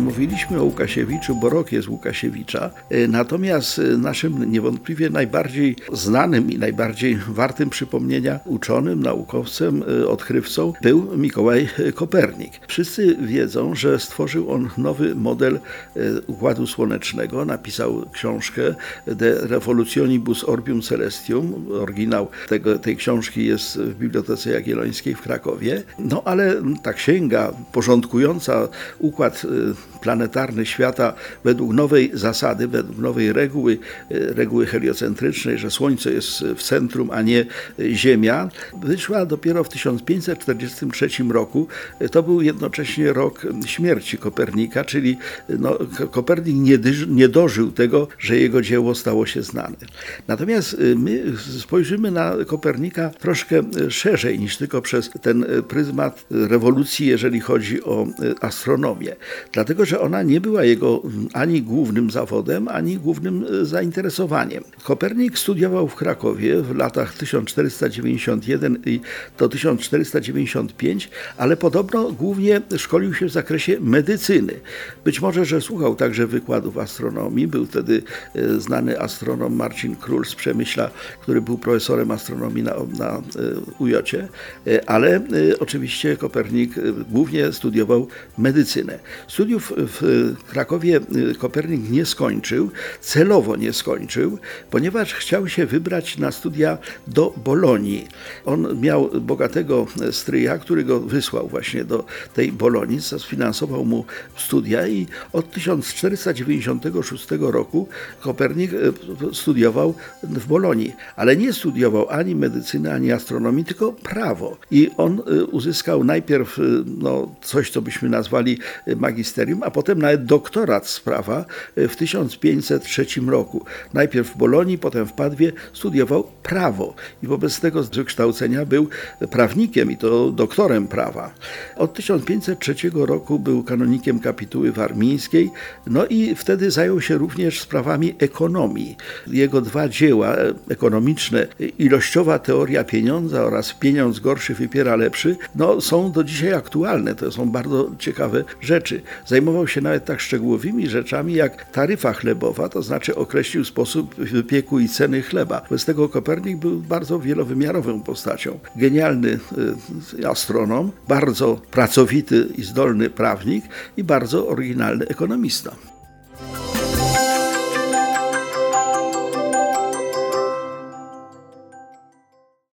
Mówiliśmy o Łukasiewiczu, bo rok jest Łukasiewicza. E, Natomiast e, naszym niewątpliwie najbardziej znanym i najbardziej wartym przypomnienia uczonym, naukowcem, e, odkrywcą był Mikołaj Kopernik. Wszyscy wiedzą, że stworzył on nowy model Układu Słonecznego. Napisał książkę De Revolutionibus Orbium Celestium. Oryginał tego, tej książki jest w Bibliotece Jagiellońskiej w Krakowie. No ale ta księga porządkująca układ planetarny świata według nowej zasady, według nowej reguły, e, reguły heliocentrycznej, że Słońce jest w centrum, a nie Ziemia, wyszła dopiero w 1543 roku. E, To był jednocześnie rok śmierci Kopernika, czyli no, Ko- Kopernik nie, nie dożył tego, że jego dzieło stało się znane. Natomiast my spojrzymy na Kopernika troszkę szerzej niż tylko przez ten pryzmat rewolucji, jeżeli chodzi o astronomię. Dlatego, że ona nie była jego mm, ani głównym zawodem, ani głównym y, zainteresowaniem. Kopernik studiował w Krakowie w latach 1491 i do 1495, ale podobno głównie szkolił się w zakresie medycyny. Być może, że słuchał także wykładów astronomii. Był wtedy e, znany astronom Marcin Król z Przemyśla, który był profesorem astronomii na, na e, UJ-cie, E, ale e, oczywiście Kopernik e, głównie studiował medycynę. Studiów w Krakowie e, Kopernik nie skończył, celowo nie skończył, ponieważ chciał się wybrać na studia do Bolonii. On miał bogatego stryja, który go wysłał właśnie do tej Bolonii, sfinansował mu studia i od 1496 roku Kopernik e, studiował w Bolonii, ale nie studiował ani medycyny, ani astronomii, tylko prawo. I on e, uzyskał najpierw e, no, coś, co byśmy nazwali e, magisterium, a potem nawet doktorat z prawa e, w 1503 roku. Najpierw w Bolonii, potem w Padwie studiował prawo i wobec tego z wykształcenia był prawnikiem i to doktorem prawa. Od 1503 roku był kanonikiem kapituły warmińskiej, no i wtedy zajął się również sprawami ekonomii. Jego dwa dzieła e, ekonomiczne, e, ilościowa teoria pieniądza oraz pieniądz gorszy wypiera lepszy, no są do dzisiaj aktualne. To są bardzo ciekawe rzeczy. Się nawet tak szczegółowymi rzeczami jak taryfa chlebowa, to znaczy określił sposób wypieku i ceny chleba. Wobec tego Kopernik był bardzo wielowymiarową postacią. Genialny y, astronom, bardzo pracowity i zdolny prawnik i bardzo oryginalny ekonomista.